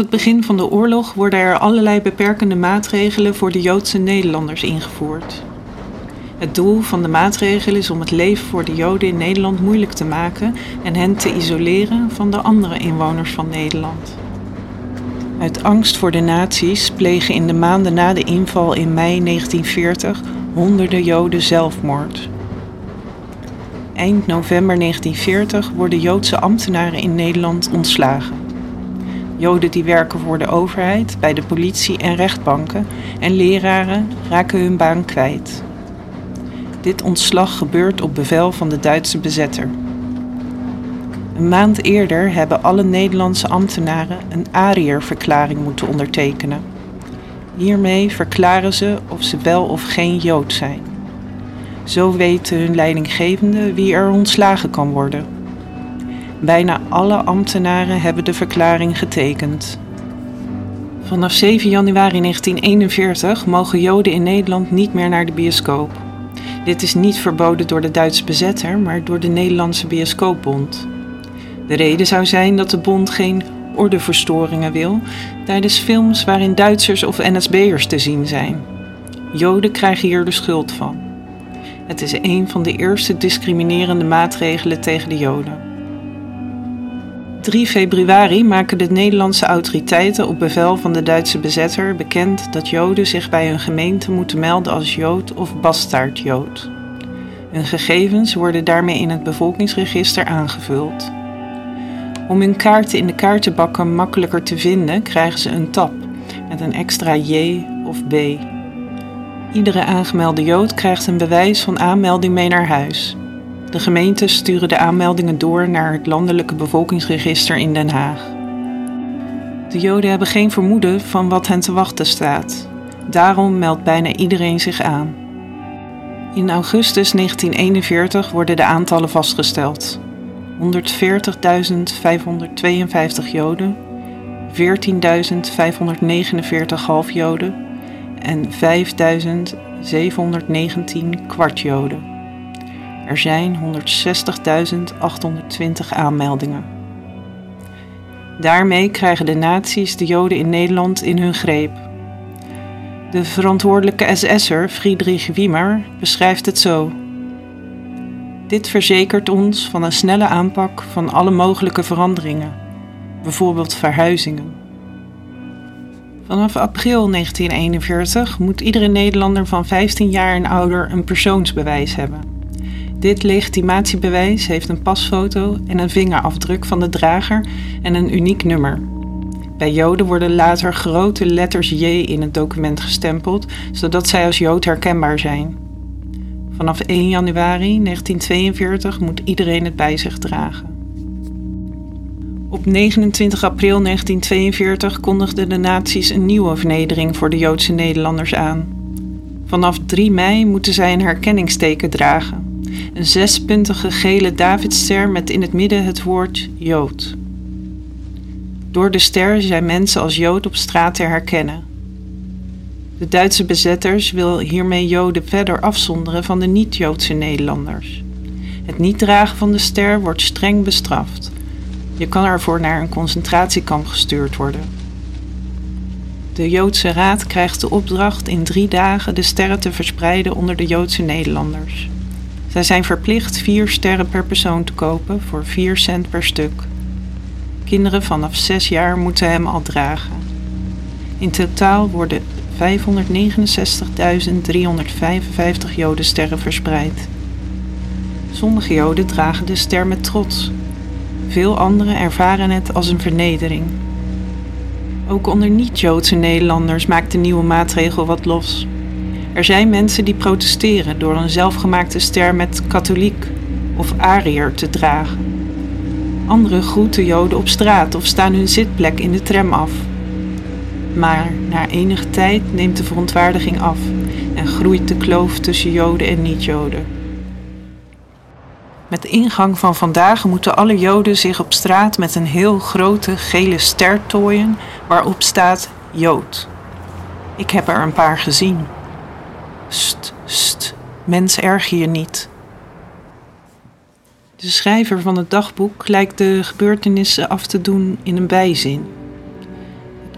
Het begin van de oorlog worden er allerlei beperkende maatregelen voor de Joodse Nederlanders ingevoerd. Het doel van de maatregelen is om het leven voor de Joden in Nederland moeilijk te maken en hen te isoleren van de andere inwoners van Nederland. Uit angst voor de nazi's plegen in de maanden na de inval in mei 1940 honderden Joden zelfmoord. Eind november 1940 worden Joodse ambtenaren in Nederland ontslagen. Joden die werken voor de overheid, bij de politie en rechtbanken en leraren raken hun baan kwijt. Dit ontslag gebeurt op bevel van de Duitse bezetter. Een maand eerder hebben alle Nederlandse ambtenaren een Ariër-verklaring moeten ondertekenen. Hiermee verklaren ze of ze wel of geen Jood zijn. Zo weten hun leidinggevenden wie er ontslagen kan worden. Bijna alle ambtenaren hebben de verklaring getekend. Vanaf 7 januari 1941 mogen Joden in Nederland niet meer naar de bioscoop. Dit is niet verboden door de Duitse bezetter, maar door de Nederlandse Bioscoopbond. De reden zou zijn dat de bond geen ordeverstoringen wil tijdens films waarin Duitsers of NSB'ers te zien zijn. Joden krijgen hier de schuld van. Het is een van de eerste discriminerende maatregelen tegen de Joden. 3 februari maken de Nederlandse autoriteiten op bevel van de Duitse bezetter bekend dat Joden zich bij hun gemeente moeten melden als Jood of bastaardjood. Hun gegevens worden daarmee in het bevolkingsregister aangevuld. Om hun kaarten in de kaartenbakken makkelijker te vinden, krijgen ze een tab met een extra J of B. Iedere aangemelde Jood krijgt een bewijs van aanmelding mee naar huis. De gemeentes sturen de aanmeldingen door naar het landelijke bevolkingsregister in Den Haag. De Joden hebben geen vermoeden van wat hen te wachten staat. Daarom meldt bijna iedereen zich aan. In augustus 1941 worden de aantallen vastgesteld. 140.552 Joden, 14.549 halfjoden en 5.719 kwartjoden. Er zijn 160.820 aanmeldingen. Daarmee krijgen de nazi's de Joden in Nederland in hun greep. De verantwoordelijke SS'er Friedrich Wiemer beschrijft het zo. Dit verzekert ons van een snelle aanpak van alle mogelijke veranderingen, bijvoorbeeld verhuizingen. Vanaf april 1941 moet iedere Nederlander van 15 jaar en ouder een persoonsbewijs hebben. Dit legitimatiebewijs heeft een pasfoto en een vingerafdruk van de drager en een uniek nummer. Bij Joden worden later grote letters J in het document gestempeld, zodat zij als Jood herkenbaar zijn. Vanaf 1 januari 1942 moet iedereen het bij zich dragen. Op 29 april 1942 kondigden de nazi's een nieuwe vernedering voor de Joodse Nederlanders aan. Vanaf 3 mei moeten zij een herkenningsteken dragen. Een zespuntige gele Davidster met in het midden het woord Jood. Door de ster zijn mensen als Jood op straat te herkennen. De Duitse bezetters wil hiermee Joden verder afzonderen van de niet-Joodse Nederlanders. Het niet dragen van de ster wordt streng bestraft. Je kan ervoor naar een concentratiekamp gestuurd worden. De Joodse Raad krijgt de opdracht in drie dagen de sterren te verspreiden onder de Joodse Nederlanders. Zij zijn verplicht vier sterren per persoon te kopen voor 4 cent per stuk. Kinderen vanaf 6 jaar moeten hem al dragen. In totaal worden 569.355 Jodensterren verspreid. Sommige Joden dragen de ster met trots. Veel anderen ervaren het als een vernedering. Ook onder niet-Joodse Nederlanders maakt de nieuwe maatregel wat los. Er zijn mensen die protesteren door een zelfgemaakte ster met katholiek of ariër te dragen. Anderen groeten Joden op straat of staan hun zitplek in de tram af. Maar na enige tijd neemt de verontwaardiging af en groeit de kloof tussen Joden en niet-Joden. Met ingang van vandaag moeten alle Joden zich op straat met een heel grote gele ster tooien waarop staat Jood. Ik heb er een paar gezien. St, st, mens erg je niet. De schrijver van het dagboek lijkt de gebeurtenissen af te doen in een bijzin.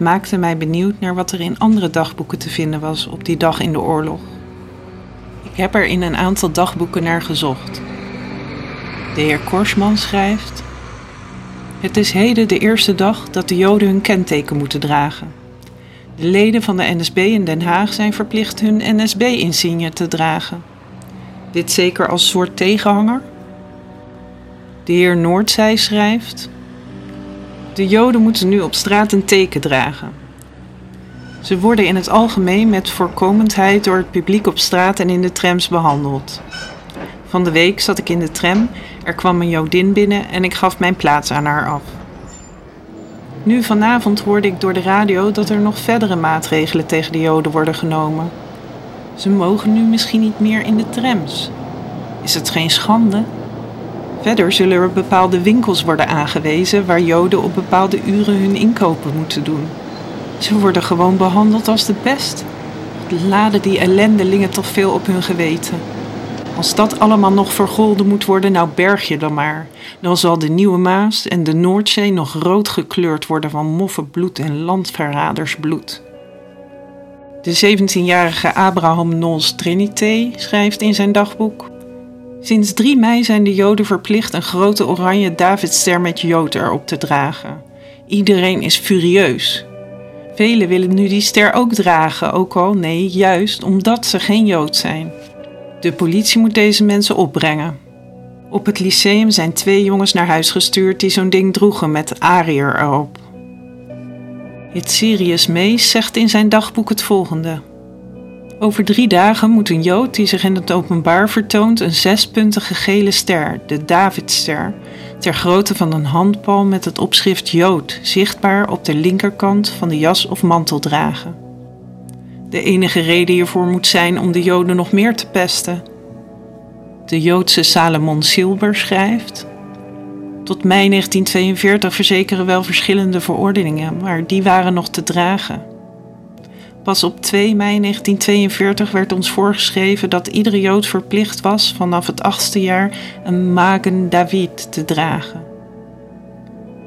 maakte mij benieuwd naar wat er in andere dagboeken te vinden was op die dag in de oorlog. Ik heb er in een aantal dagboeken naar gezocht. De heer Korsman schrijft: Het is heden de eerste dag dat de Joden hun kenteken moeten dragen. De leden van de NSB in Den Haag zijn verplicht hun NSB-insigne te dragen. Dit zeker als soort tegenhanger? De heer Noordzij schrijft: De Joden moeten nu op straat een teken dragen. Ze worden in het algemeen met voorkomendheid door het publiek op straat en in de trams behandeld. Van de week zat ik in de tram, er kwam een Jodin binnen en ik gaf mijn plaats aan haar af. Nu vanavond hoorde ik door de radio dat er nog verdere maatregelen tegen de Joden worden genomen. Ze mogen nu misschien niet meer in de trams. Is het geen schande? Verder zullen er bepaalde winkels worden aangewezen waar Joden op bepaalde uren hun inkopen moeten doen. Ze worden gewoon behandeld als de pest. Laden die ellendelingen toch veel op hun geweten. Als dat allemaal nog vergolden moet worden, nou berg je dan maar. Dan zal de Nieuwe Maas en de Noordzee nog rood gekleurd worden van moffenbloed en landverradersbloed. De 17-jarige Abraham Nols Trinité schrijft in zijn dagboek: Sinds 3 mei zijn de Joden verplicht een grote oranje Davidster met Jood erop te dragen. Iedereen is furieus. Velen willen nu die ster ook dragen, ook al nee, juist omdat ze geen Jood zijn. De politie moet deze mensen opbrengen. Op het lyceum zijn twee jongens naar huis gestuurd die zo'n ding droegen met Ariër erop. Het Sirius Mees zegt in zijn dagboek het volgende. Over drie dagen moet een Jood die zich in het openbaar vertoont een zespuntige gele ster, de Davidster, ter grootte van een handpalm met het opschrift Jood zichtbaar op de linkerkant van de jas of mantel dragen. De enige reden hiervoor moet zijn om de Joden nog meer te pesten. De Joodse Salomon Silber schrijft: Tot mei 1942 verzekeren wel verschillende verordeningen, maar die waren nog te dragen. Pas op 2 mei 1942 werd ons voorgeschreven dat iedere Jood verplicht was vanaf het achtste jaar een Magen David te dragen.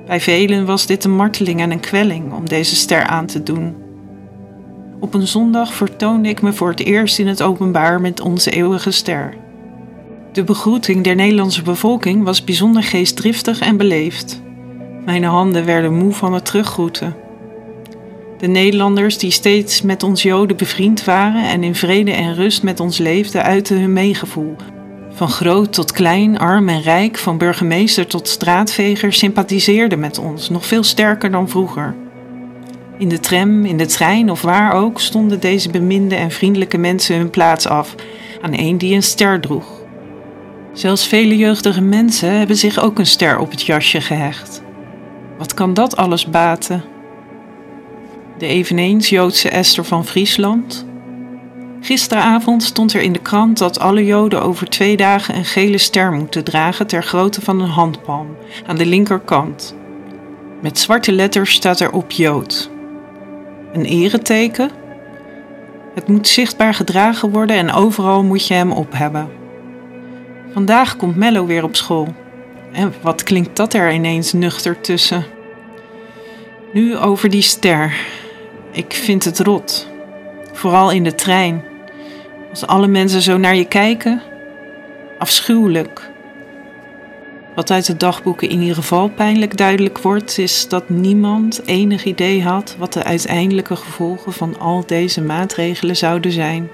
Bij velen was dit een marteling en een kwelling om deze ster aan te doen. Op een zondag vertoonde ik me voor het eerst in het openbaar met onze eeuwige ster. De begroeting der Nederlandse bevolking was bijzonder geestdriftig en beleefd. Mijn handen werden moe van het teruggroeten. De Nederlanders die steeds met ons Joden bevriend waren en in vrede en rust met ons leefden, uiten hun meegevoel. Van groot tot klein, arm en rijk, van burgemeester tot straatveger sympathiseerden met ons, nog veel sterker dan vroeger. In de tram, in de trein of waar ook stonden deze beminde en vriendelijke mensen hun plaats af aan een die een ster droeg. Zelfs vele jeugdige mensen hebben zich ook een ster op het jasje gehecht. Wat kan dat alles baten? De eveneens Joodse Esther van Friesland. Gisteravond stond er in de krant dat alle Joden over twee dagen een gele ster moeten dragen ter grootte van een handpalm aan de linkerkant. Met zwarte letters staat er op Jood een ereteken. Het moet zichtbaar gedragen worden en overal moet je hem op hebben. Vandaag komt Mello weer op school. En wat klinkt dat er ineens nuchter tussen? Nu over die ster. Ik vind het rot. Vooral in de trein. Als alle mensen zo naar je kijken. Afschuwelijk. Wat uit de dagboeken in ieder geval pijnlijk duidelijk wordt, is dat niemand enig idee had wat de uiteindelijke gevolgen van al deze maatregelen zouden zijn.